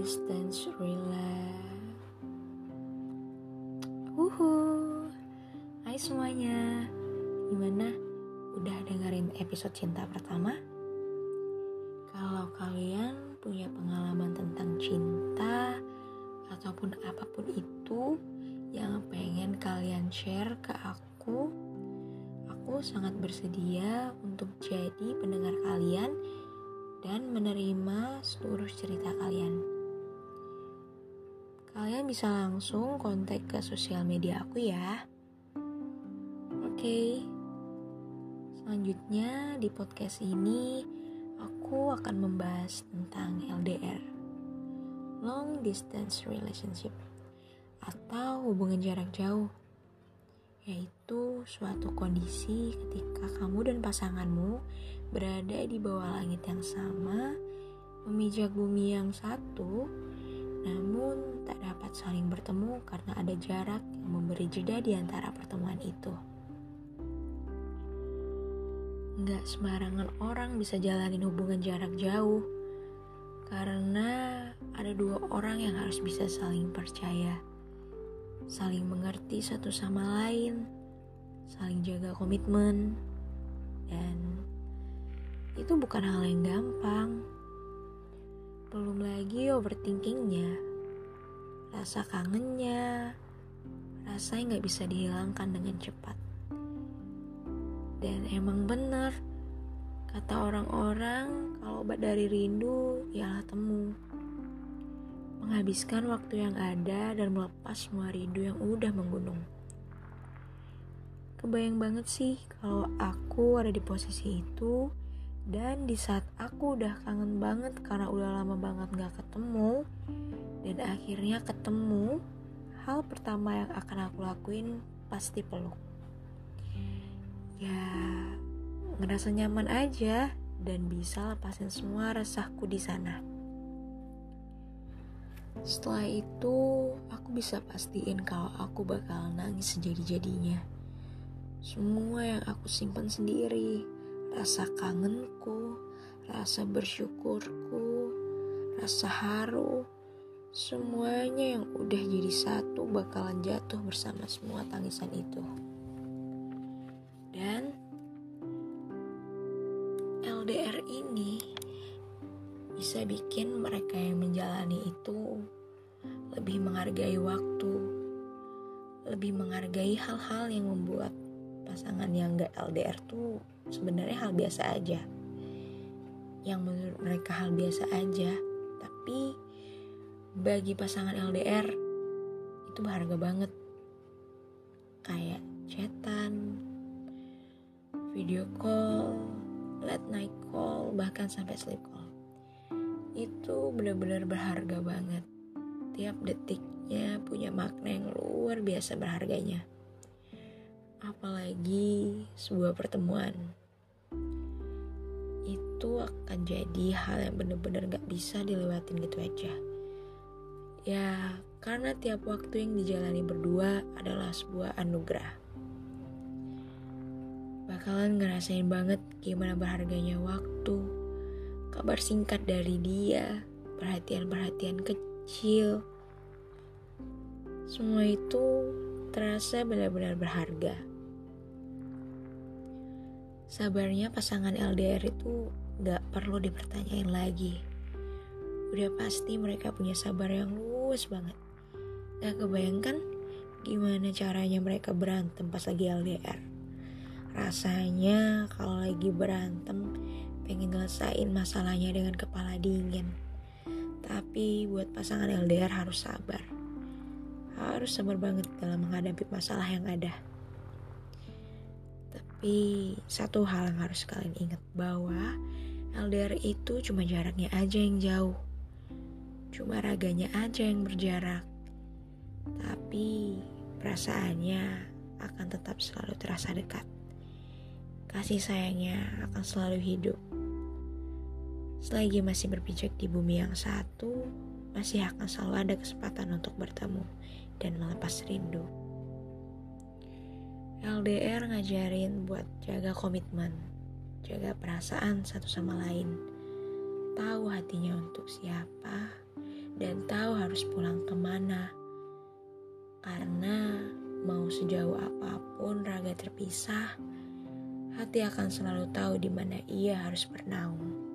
distance relay. Uhu. Hai semuanya. Gimana? Udah dengerin episode cinta pertama? Kalau kalian punya pengalaman tentang cinta ataupun apa pun itu yang pengen kalian share ke aku, aku sangat bersedia untuk jadi pendengar kalian dan menerima seluruh cerita kalian. Kalian bisa langsung kontak ke sosial media aku ya. Oke. Selanjutnya di podcast ini aku akan membahas tentang LDR. Long distance relationship atau hubungan jarak jauh yaitu suatu kondisi ketika kamu dan pasanganmu berada di bawah langit yang sama, memijak bumi yang satu, namun tak dapat saling bertemu karena ada jarak yang memberi jeda di antara pertemuan itu. Nggak sembarangan orang bisa jalanin hubungan jarak jauh, karena ada dua orang yang harus bisa saling percaya saling mengerti satu sama lain, saling jaga komitmen, dan itu bukan hal yang gampang. Belum lagi overthinkingnya, rasa kangennya, rasa yang gak bisa dihilangkan dengan cepat. Dan emang bener, kata orang-orang kalau obat dari rindu ialah temu menghabiskan waktu yang ada dan melepas semua rindu yang udah menggunung. Kebayang banget sih kalau aku ada di posisi itu dan di saat aku udah kangen banget karena udah lama banget gak ketemu dan akhirnya ketemu, hal pertama yang akan aku lakuin pasti peluk. Ya, ngerasa nyaman aja dan bisa lepasin semua resahku di sana. Setelah itu, aku bisa pastiin kalau aku bakal nangis sejadi-jadinya. Semua yang aku simpan sendiri, rasa kangenku, rasa bersyukurku, rasa haru, semuanya yang udah jadi satu bakalan jatuh bersama semua tangisan itu. Dan LDR ini bisa bikin mereka yang menjalani itu lebih menghargai waktu, lebih menghargai hal-hal yang membuat pasangan yang gak LDR tuh sebenarnya hal biasa aja. Yang menurut mereka hal biasa aja, tapi bagi pasangan LDR itu berharga banget. Kayak chatan, video call, late night call, bahkan sampai sleep call itu benar-benar berharga banget. Tiap detiknya punya makna yang luar biasa berharganya. Apalagi sebuah pertemuan. Itu akan jadi hal yang benar-benar gak bisa dilewatin gitu aja. Ya, karena tiap waktu yang dijalani berdua adalah sebuah anugerah. Bakalan ngerasain banget gimana berharganya waktu, kabar singkat dari dia, perhatian-perhatian kecil. Semua itu terasa benar-benar berharga. Sabarnya pasangan LDR itu gak perlu dipertanyain lagi. Udah pasti mereka punya sabar yang luas banget. Gak kebayangkan gimana caranya mereka berantem pas lagi LDR. Rasanya kalau lagi berantem pengen ngelesain masalahnya dengan kepala dingin. Tapi buat pasangan LDR harus sabar. Harus sabar banget dalam menghadapi masalah yang ada. Tapi satu hal yang harus kalian ingat bahwa LDR itu cuma jaraknya aja yang jauh. Cuma raganya aja yang berjarak. Tapi perasaannya akan tetap selalu terasa dekat. Kasih sayangnya akan selalu hidup. Selagi masih berpijak di bumi yang satu, masih akan selalu ada kesempatan untuk bertemu dan melepas rindu. LDR ngajarin buat jaga komitmen, jaga perasaan satu sama lain, tahu hatinya untuk siapa, dan tahu harus pulang ke mana. Karena mau sejauh apa pun raga terpisah, hati akan selalu tahu di mana ia harus bernaung.